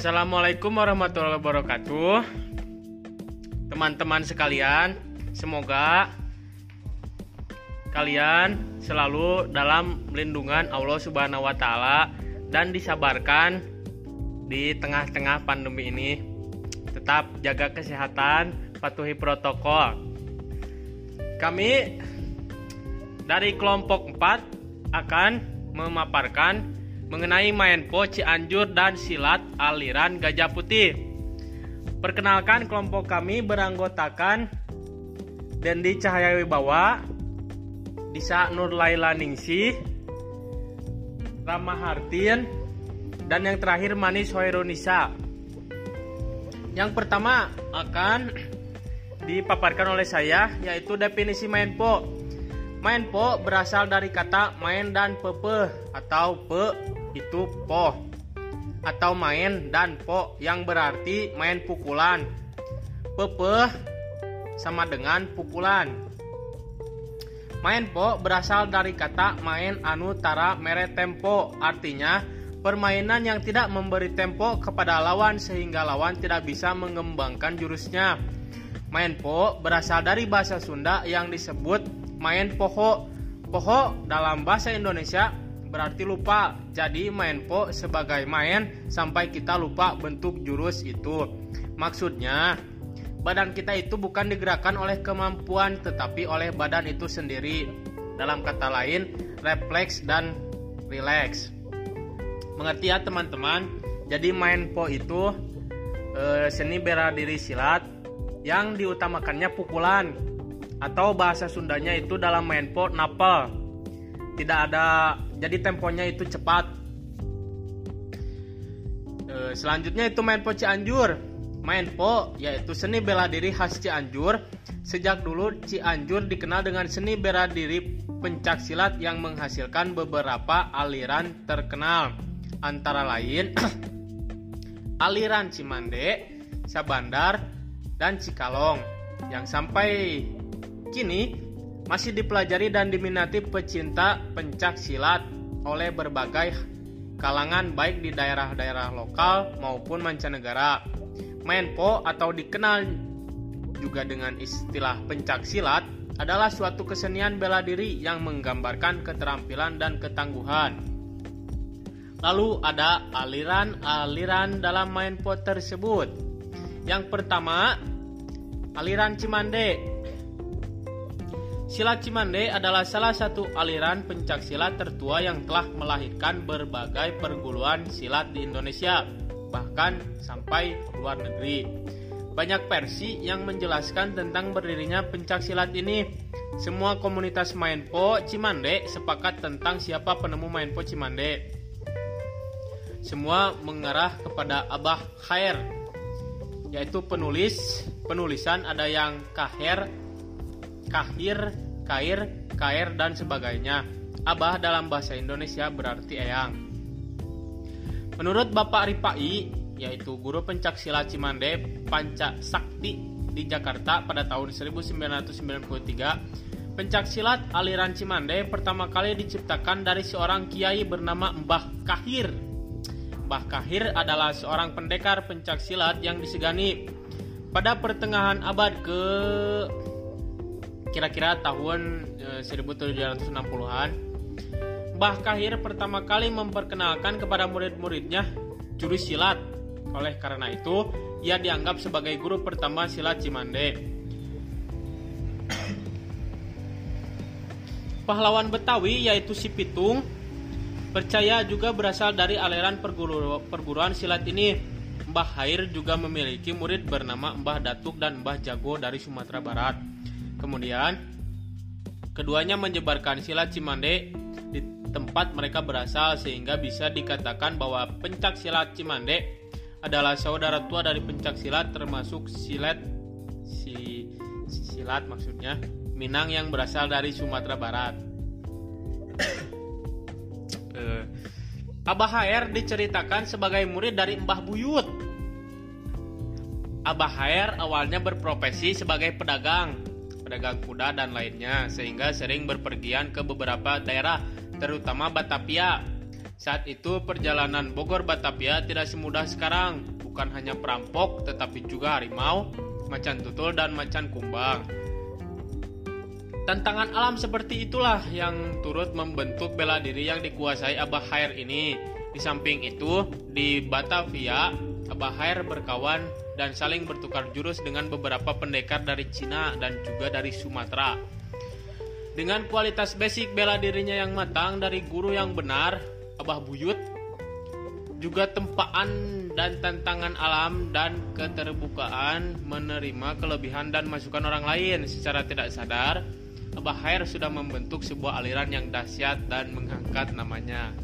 Assalamualaikum warahmatullahi wabarakatuh. Teman-teman sekalian, semoga kalian selalu dalam lindungan Allah Subhanahu wa taala dan disabarkan di tengah-tengah pandemi ini. Tetap jaga kesehatan, patuhi protokol. Kami dari kelompok 4 akan memaparkan mengenai main po Cianjur dan silat aliran Gajah Putih. Perkenalkan kelompok kami beranggotakan Dendi Cahaya Wibawa, Disa Nur Laila Ningsih, Rama Hartin, dan yang terakhir Manis Hoirunisa. Yang pertama akan dipaparkan oleh saya yaitu definisi main po. Main po berasal dari kata main dan pepe atau pe itu po atau main dan po yang berarti main pukulan. Pepe sama dengan pukulan. Main po berasal dari kata main anu tara mere tempo artinya permainan yang tidak memberi tempo kepada lawan sehingga lawan tidak bisa mengembangkan jurusnya. Main po berasal dari bahasa Sunda yang disebut main poho. Poho dalam bahasa Indonesia berarti lupa. Jadi main po sebagai main sampai kita lupa bentuk jurus itu. Maksudnya, badan kita itu bukan digerakkan oleh kemampuan tetapi oleh badan itu sendiri. Dalam kata lain, refleks dan relax. Mengerti ya teman-teman? Jadi main po itu e, seni bela diri silat yang diutamakannya pukulan atau bahasa Sundanya itu dalam main po napal tidak ada jadi temponya itu cepat. E, selanjutnya itu main po Cianjur. Main po yaitu seni bela diri khas Cianjur. Sejak dulu Cianjur dikenal dengan seni bela diri pencak silat yang menghasilkan beberapa aliran terkenal. Antara lain aliran Cimande Sabandar dan Cikalong. Yang sampai Kini masih dipelajari dan diminati pecinta pencak silat oleh berbagai kalangan baik di daerah-daerah lokal maupun mancanegara. Menpo atau dikenal juga dengan istilah pencak silat adalah suatu kesenian bela diri yang menggambarkan keterampilan dan ketangguhan. Lalu ada aliran-aliran dalam main po tersebut. Yang pertama, aliran Cimande Silat Cimande adalah salah satu aliran pencak silat tertua yang telah melahirkan berbagai perguruan silat di Indonesia, bahkan sampai luar negeri. Banyak versi yang menjelaskan tentang berdirinya pencak silat ini. Semua komunitas Mainpo Cimande sepakat tentang siapa penemu Mainpo Cimande. Semua mengarah kepada Abah Khair, yaitu penulis. Penulisan ada yang Kaher, kahir, kair, kair, dan sebagainya. Abah dalam bahasa Indonesia berarti eyang. Menurut Bapak Ripai, yaitu guru pencak silat Cimande Panca Sakti di Jakarta pada tahun 1993, pencak silat aliran Cimande pertama kali diciptakan dari seorang kiai bernama Mbah Kahir. Mbah Kahir adalah seorang pendekar pencak silat yang disegani. Pada pertengahan abad ke kira-kira tahun 1760-an eh, Mbah Kahir pertama kali memperkenalkan kepada murid-muridnya jurus silat. Oleh karena itu, ia dianggap sebagai guru pertama silat Cimande. Pahlawan Betawi yaitu Si Pitung percaya juga berasal dari aliran perguru perguruan silat ini. Mbah Khair juga memiliki murid bernama Mbah Datuk dan Mbah Jago dari Sumatera Barat. Kemudian, keduanya menyebarkan silat Cimande di tempat mereka berasal sehingga bisa dikatakan bahwa pencak silat Cimande adalah saudara tua dari pencak silat termasuk silat si, silat maksudnya Minang yang berasal dari Sumatera Barat. uh, Abah HR diceritakan sebagai murid dari Mbah Buyut. Abah HR awalnya berprofesi sebagai pedagang pedagang kuda dan lainnya sehingga sering berpergian ke beberapa daerah terutama Batavia. Saat itu perjalanan Bogor Batavia tidak semudah sekarang. Bukan hanya perampok, tetapi juga harimau, macan tutul, dan macan kumbang. Tantangan alam seperti itulah yang turut membentuk bela diri yang dikuasai Abah Hair ini. Di samping itu, di Batavia, Abah Hair berkawan dan saling bertukar jurus dengan beberapa pendekar dari Cina dan juga dari Sumatera. Dengan kualitas basic bela dirinya yang matang dari guru yang benar, Abah Buyut, juga tempaan dan tantangan alam dan keterbukaan menerima kelebihan dan masukan orang lain secara tidak sadar, Abah Hair sudah membentuk sebuah aliran yang dahsyat dan mengangkat namanya.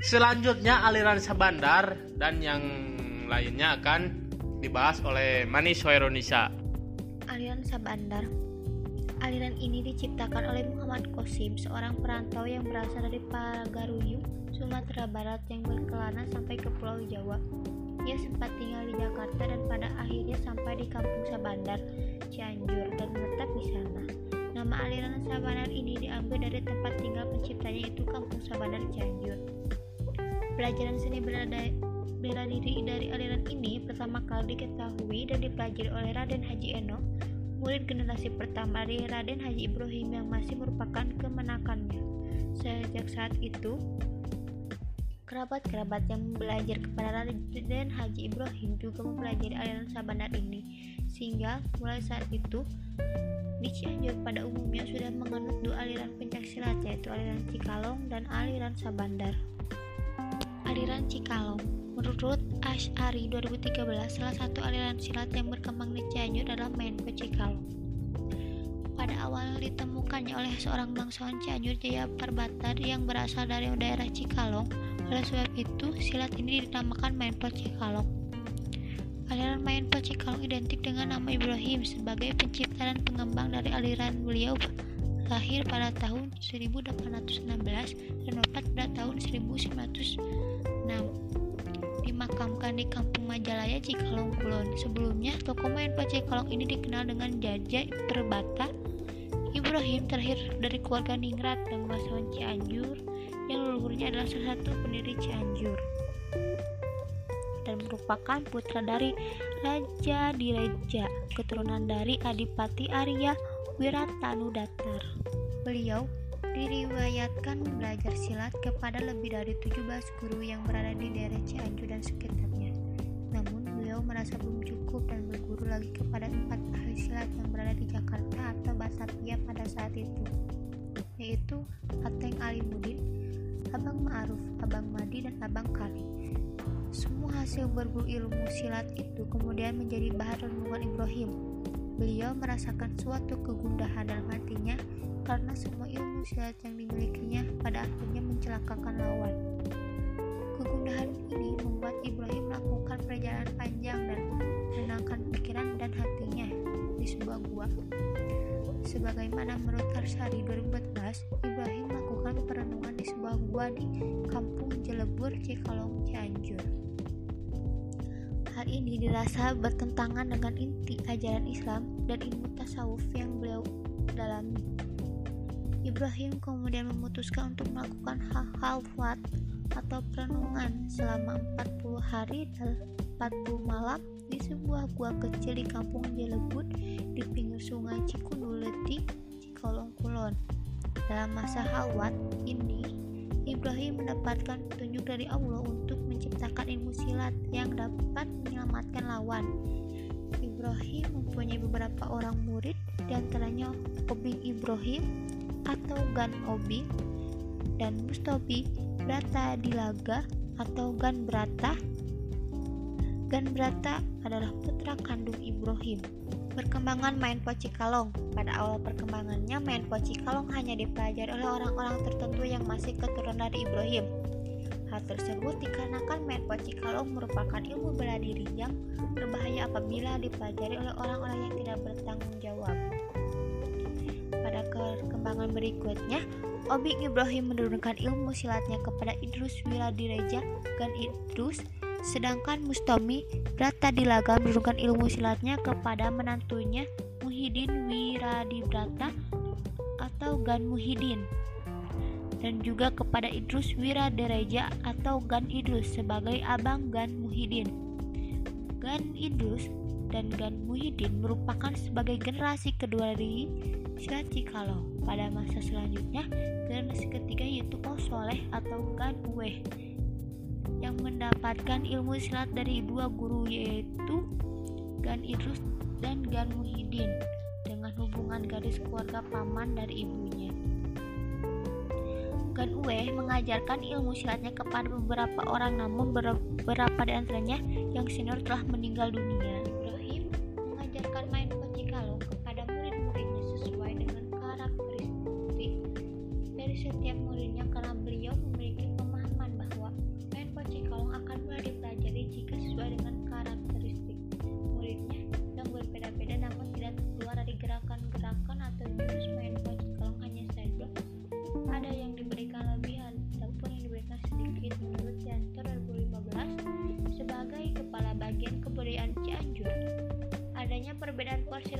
Selanjutnya aliran Sabandar dan yang lainnya akan dibahas oleh Manis Hoironisa. Aliran Sabandar Aliran ini diciptakan oleh Muhammad Kosim, seorang perantau yang berasal dari Pagaruyu, Sumatera Barat yang berkelana sampai ke Pulau Jawa. Ia sempat tinggal di Jakarta dan pada akhirnya sampai di Kampung Sabandar, Cianjur, dan menetap di sana. Nama aliran Sabandar ini diambil dari tempat tinggal penciptanya itu Kampung Sabandar, Cianjur. Pelajaran seni berada bela diri dari aliran ini pertama kali diketahui dan dipelajari oleh Raden Haji Eno, murid generasi pertama dari Raden Haji Ibrahim yang masih merupakan kemenakannya. Sejak saat itu, kerabat-kerabat yang belajar kepada Raden Haji Ibrahim juga mempelajari aliran Sabandar ini, sehingga mulai saat itu di Cianjur pada umumnya sudah menganut dua aliran pencaksilat yaitu aliran Cikalong dan aliran Sabandar. Aliran Cikalong Menurut Ash'ari 2013, salah satu aliran silat yang berkembang di Cianjur adalah Menpo Cikalong. Pada awal ditemukannya oleh seorang bangsawan Cianjur Jaya Parbatar yang berasal dari daerah Cikalong. Oleh sebab itu, silat ini dinamakan Menpo Cikalong. Aliran Menpo Cikalong identik dengan nama Ibrahim sebagai pencipta dan pengembang dari aliran beliau lahir pada tahun 1816 dan wafat pada tahun 1906 dimakamkan di Kampung Majalaya, Cikalong, Kulon. Sebelumnya, tokoh main Cikalong ini dikenal dengan Jaja Perbata. Ibrahim terlahir dari keluarga Ningrat dan Cianjur yang leluhurnya adalah salah satu pendiri Cianjur merupakan putra dari Raja Direja, keturunan dari Adipati Arya Wiratanu Datar. Beliau diriwayatkan belajar silat kepada lebih dari 17 guru yang berada di daerah Cianjur dan sekitarnya. Namun beliau merasa belum cukup dan berguru lagi kepada empat ahli silat yang berada di Jakarta atau Batavia pada saat itu, yaitu Ateng Alimuddin, Abang Ma'ruf, Abang Madi, dan Abang Kali. Semua hasil berburu ilmu silat itu kemudian menjadi bahan renungan Ibrahim. Beliau merasakan suatu kegundahan dalam hatinya karena semua ilmu silat yang dimilikinya pada akhirnya mencelakakan lawan. Kegundahan ini membuat Ibrahim melakukan perjalanan panjang dan menenangkan pikiran dan hatinya di sebuah gua. Sebagaimana menurut Arsari 2014, Ibrahim melakukan perenungan di sebuah gua di Kampung Jelebur, Cikalong, Cianjur. Hal ini dirasa bertentangan dengan inti ajaran Islam dan ilmu tasawuf yang beliau dalami. Ibrahim kemudian memutuskan untuk melakukan hal halwat atau perenungan selama 40 hari dan 40 malam di sebuah gua kecil di kampung Jelebut di pinggir sungai Kulon. Dalam masa halwat ini, Ibrahim mendapatkan petunjuk dari Allah untuk menciptakan ilmu silat yang dapat menyelamatkan lawan. Ibrahim mempunyai beberapa orang murid, di antaranya Obing Ibrahim, atau Gan Obi dan Mustobi Brata Dilaga atau Gan Brata. Gan Brata adalah putra kandung Ibrahim. Perkembangan main Kalong Pada awal perkembangannya, main Kalong hanya dipelajari oleh orang-orang tertentu yang masih keturunan dari Ibrahim. Hal tersebut dikarenakan main Kalong merupakan ilmu bela diri yang berbahaya apabila dipelajari oleh orang-orang yang tidak bertanggung jawab pada perkembangan berikutnya, Obing Ibrahim menurunkan ilmu silatnya kepada Idrus Wiladireja dan Idrus, sedangkan Mustomi Brata Dilaga menurunkan ilmu silatnya kepada menantunya Muhyiddin Wiradibrata atau Gan Muhyiddin. dan juga kepada Idrus Wiradereja atau Gan Idrus sebagai abang Gan Muhyiddin. Gan Idrus dan Gan Muhyiddin merupakan sebagai generasi kedua dari silat Cikalo. Pada masa selanjutnya, generasi ketiga yaitu Soleh atau Gan Uweh yang mendapatkan ilmu silat dari dua guru yaitu Gan Idrus dan Gan Muhyiddin dengan hubungan garis keluarga paman dari ibunya. Gan Uwe mengajarkan ilmu silatnya kepada beberapa orang namun beberapa di antaranya yang senior telah meninggal dunia.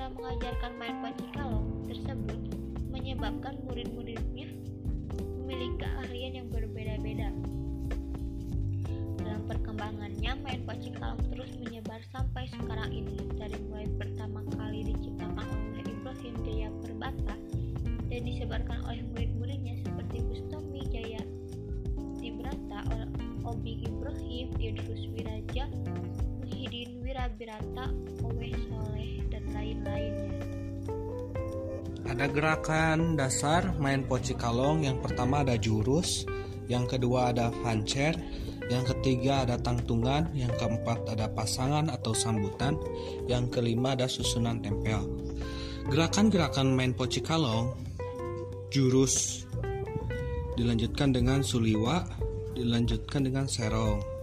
Dalam mengajarkan main kalong tersebut menyebabkan murid-muridnya memiliki keahlian yang berbeda-beda. Dalam perkembangannya, main kalong terus menyebar sampai sekarang ini dari mulai pertama kali diciptakan oleh Ibrahim Jaya Perbata dan disebarkan oleh murid-muridnya seperti Bustomi Jaya Tibrata, Obi Ibrahim, Idrus Wiraja, Muhyiddin Wirabirata, Owe Soleh, lain-lainnya. Ada gerakan dasar main poci kalong. Yang pertama ada jurus, yang kedua ada fancer, yang ketiga ada tangtungan, yang keempat ada pasangan atau sambutan, yang kelima ada susunan tempel. Gerakan-gerakan main poci kalong jurus dilanjutkan dengan suliwa dilanjutkan dengan serong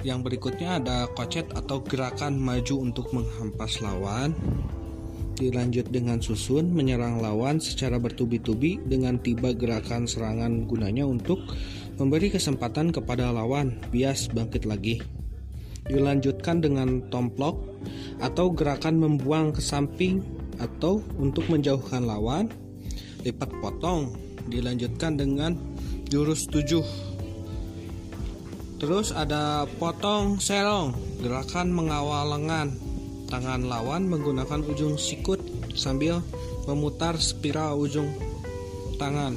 yang berikutnya ada kocet atau gerakan maju untuk menghampas lawan. Dilanjut dengan susun menyerang lawan secara bertubi-tubi dengan tiba gerakan serangan gunanya untuk memberi kesempatan kepada lawan. Bias bangkit lagi. Dilanjutkan dengan tomplok atau gerakan membuang ke samping atau untuk menjauhkan lawan. Lipat potong. Dilanjutkan dengan jurus tujuh terus ada potong serong gerakan mengawal lengan tangan lawan menggunakan ujung sikut sambil memutar spiral ujung tangan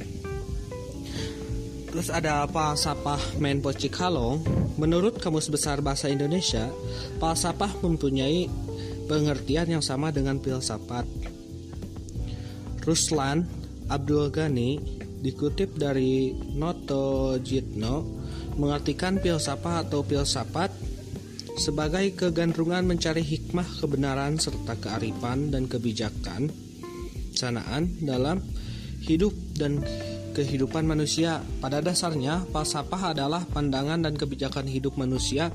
Terus ada falsafah main kalong. Menurut Kamus Besar Bahasa Indonesia, falsafah mempunyai pengertian yang sama dengan filsafat. Ruslan Abdul Ghani dikutip dari Noto Jitno mengartikan filsafat atau filsafat sebagai kegandrungan mencari hikmah kebenaran serta kearifan dan kebijakan sanaan dalam hidup dan kehidupan manusia. Pada dasarnya, falsafah adalah pandangan dan kebijakan hidup manusia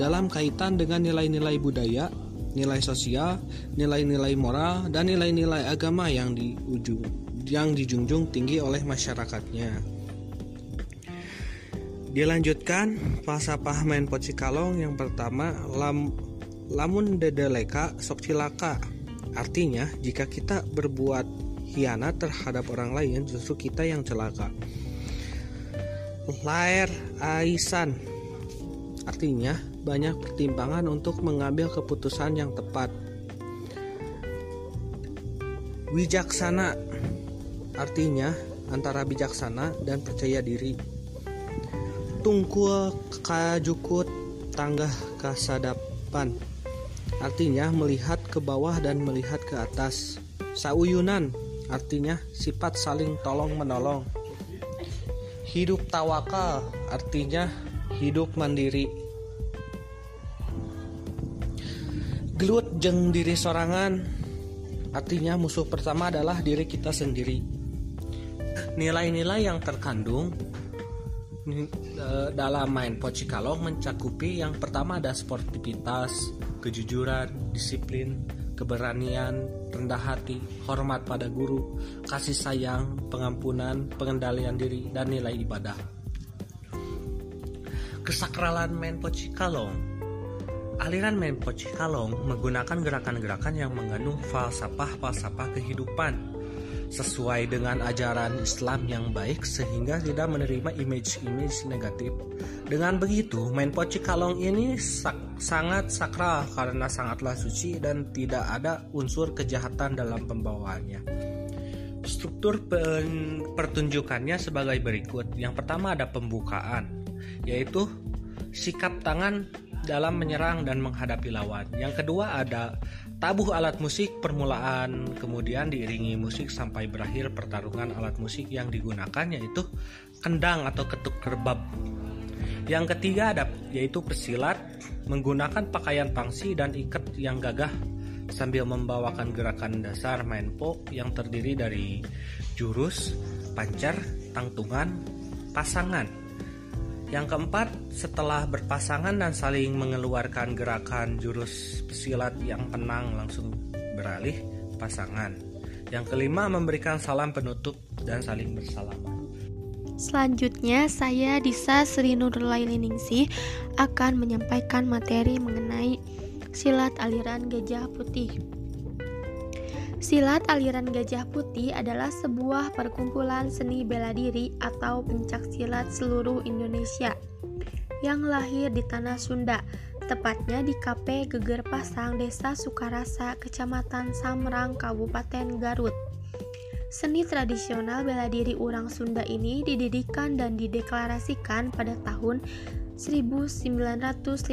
dalam kaitan dengan nilai-nilai budaya, nilai sosial, nilai-nilai moral, dan nilai-nilai agama yang diujung, yang dijunjung tinggi oleh masyarakatnya. Dilanjutkan falsafah main pocikalong yang pertama lam, lamun dedeleka sok cilaka. Artinya jika kita berbuat hianat terhadap orang lain justru kita yang celaka. Lair aisan artinya banyak pertimbangan untuk mengambil keputusan yang tepat. Wijaksana artinya antara bijaksana dan percaya diri. Tungkul kajukut tangga kasadapan artinya melihat ke bawah dan melihat ke atas. Sauyunan artinya sifat saling tolong menolong. Hidup tawakal artinya hidup mandiri gelut jeng diri sorangan artinya musuh pertama adalah diri kita sendiri nilai-nilai yang terkandung dalam main pocikalong mencakupi yang pertama ada sportivitas kejujuran disiplin keberanian rendah hati hormat pada guru kasih sayang pengampunan pengendalian diri dan nilai ibadah kesakralan main pocikalong Aliran Kalong menggunakan gerakan-gerakan yang mengandung falsafah-falsafah kehidupan. Sesuai dengan ajaran Islam yang baik sehingga tidak menerima image-image negatif. Dengan begitu, main poci kalong ini sak sangat sakral karena sangatlah suci dan tidak ada unsur kejahatan dalam pembawaannya. Struktur pertunjukannya sebagai berikut. Yang pertama ada pembukaan, yaitu sikap tangan dalam menyerang dan menghadapi lawan. Yang kedua ada tabuh alat musik permulaan, kemudian diiringi musik sampai berakhir pertarungan alat musik yang digunakan yaitu kendang atau ketuk kerbab. Yang ketiga ada yaitu pesilat menggunakan pakaian pangsi dan ikat yang gagah sambil membawakan gerakan dasar main po yang terdiri dari jurus, pancar, tangtungan, pasangan. Yang keempat, setelah berpasangan dan saling mengeluarkan gerakan jurus pesilat yang tenang langsung beralih pasangan. Yang kelima, memberikan salam penutup dan saling bersalaman. Selanjutnya, saya Disa Sri Nurlainingsih akan menyampaikan materi mengenai silat aliran gajah putih. Silat aliran Gajah Putih adalah sebuah perkumpulan seni bela diri atau pencak silat seluruh Indonesia yang lahir di tanah Sunda, tepatnya di KP Geger Pasang, Desa Sukarasa, Kecamatan Samrang, Kabupaten Garut. Seni tradisional bela diri orang Sunda ini didirikan dan dideklarasikan pada tahun 1959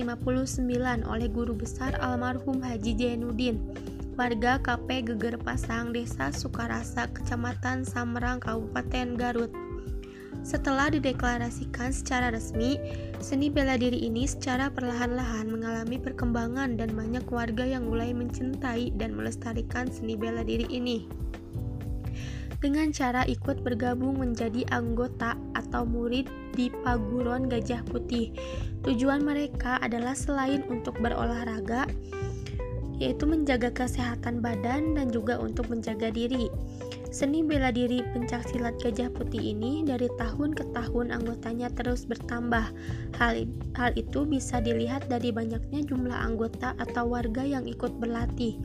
oleh guru besar almarhum Haji Jainuddin warga KP Geger Pasang, Desa Sukarasa, Kecamatan Samerang, Kabupaten Garut. Setelah dideklarasikan secara resmi, seni bela diri ini secara perlahan-lahan mengalami perkembangan dan banyak warga yang mulai mencintai dan melestarikan seni bela diri ini. Dengan cara ikut bergabung menjadi anggota atau murid di Paguron Gajah Putih. Tujuan mereka adalah selain untuk berolahraga, yaitu menjaga kesehatan badan dan juga untuk menjaga diri. Seni bela diri pencak silat Gajah Putih ini dari tahun ke tahun anggotanya terus bertambah. Hal, hal itu bisa dilihat dari banyaknya jumlah anggota atau warga yang ikut berlatih.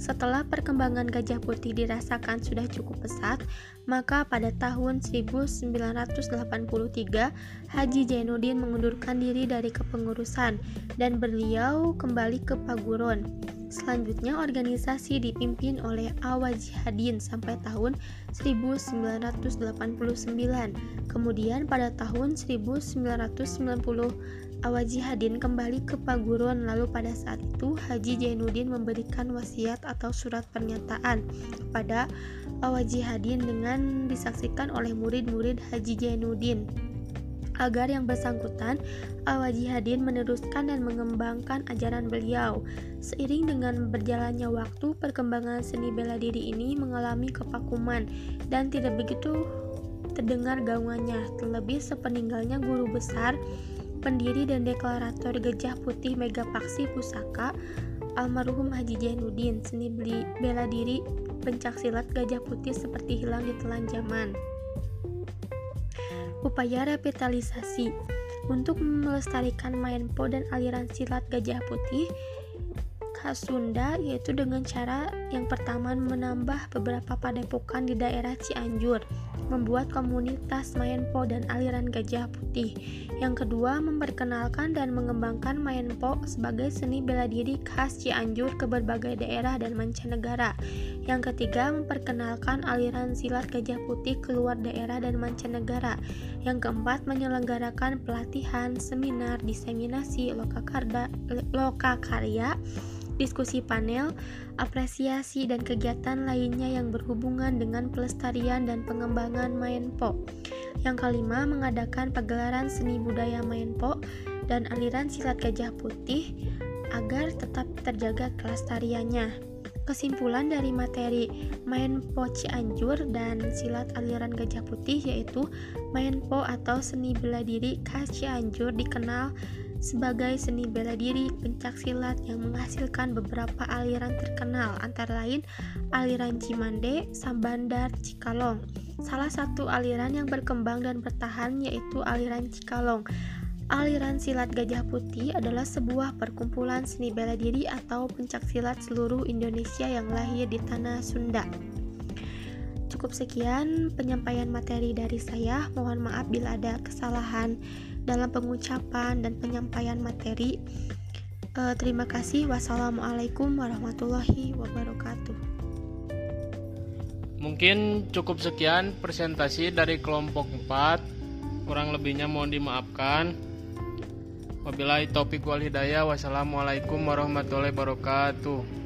Setelah perkembangan Gajah Putih dirasakan sudah cukup pesat, maka pada tahun 1983 Haji Jainuddin mengundurkan diri dari kepengurusan dan beliau kembali ke Paguron. Selanjutnya organisasi dipimpin oleh Awajihadin sampai tahun 1989. Kemudian pada tahun 1990 Awajihadin kembali ke Paguron lalu pada saat itu Haji Jainuddin memberikan wasiat atau surat pernyataan kepada Awajihadin dengan disaksikan oleh murid-murid Haji Jainuddin agar yang bersangkutan Awajihadin meneruskan dan mengembangkan ajaran beliau. Seiring dengan berjalannya waktu, perkembangan seni bela diri ini mengalami kepakuman dan tidak begitu terdengar gaungannya, terlebih sepeninggalnya guru besar, pendiri dan deklarator Gajah Putih Megapaksi Pusaka, almarhum Haji Jainuddin, seni bela diri pencaksilat Gajah Putih seperti hilang di telan zaman upaya revitalisasi. Untuk melestarikan po dan aliran silat gajah putih khas Sunda yaitu dengan cara yang pertama menambah beberapa padepokan di daerah Cianjur, membuat komunitas Mayenpo dan aliran Gajah Putih. Yang kedua, memperkenalkan dan mengembangkan Mayenpo sebagai seni bela diri khas Cianjur ke berbagai daerah dan mancanegara. Yang ketiga, memperkenalkan aliran silat Gajah Putih keluar daerah dan mancanegara. Yang keempat, menyelenggarakan pelatihan, seminar, diseminasi, lokakarya, diskusi panel, apresiasi, dan kegiatan lainnya yang berhubungan dengan pelestarian dan pengembangan Mayenpo. Yang kelima, mengadakan pagelaran seni budaya Mayenpo dan aliran silat gajah putih agar tetap terjaga kelestariannya. Kesimpulan dari materi Mayenpo Cianjur dan silat aliran gajah putih yaitu Mayenpo atau seni bela diri khas Cianjur dikenal sebagai seni bela diri pencak silat yang menghasilkan beberapa aliran terkenal antara lain aliran Cimande, Sambandar, Cikalong. Salah satu aliran yang berkembang dan bertahan yaitu aliran Cikalong. Aliran silat Gajah Putih adalah sebuah perkumpulan seni bela diri atau pencak silat seluruh Indonesia yang lahir di tanah Sunda. cukup sekian penyampaian materi dari saya. Mohon maaf bila ada kesalahan dalam pengucapan dan penyampaian materi. Uh, terima kasih. Wassalamualaikum warahmatullahi wabarakatuh. Mungkin cukup sekian presentasi dari kelompok 4. Kurang lebihnya mohon dimaafkan. Wabillahi taufik wal hidayah. Wassalamualaikum warahmatullahi wabarakatuh.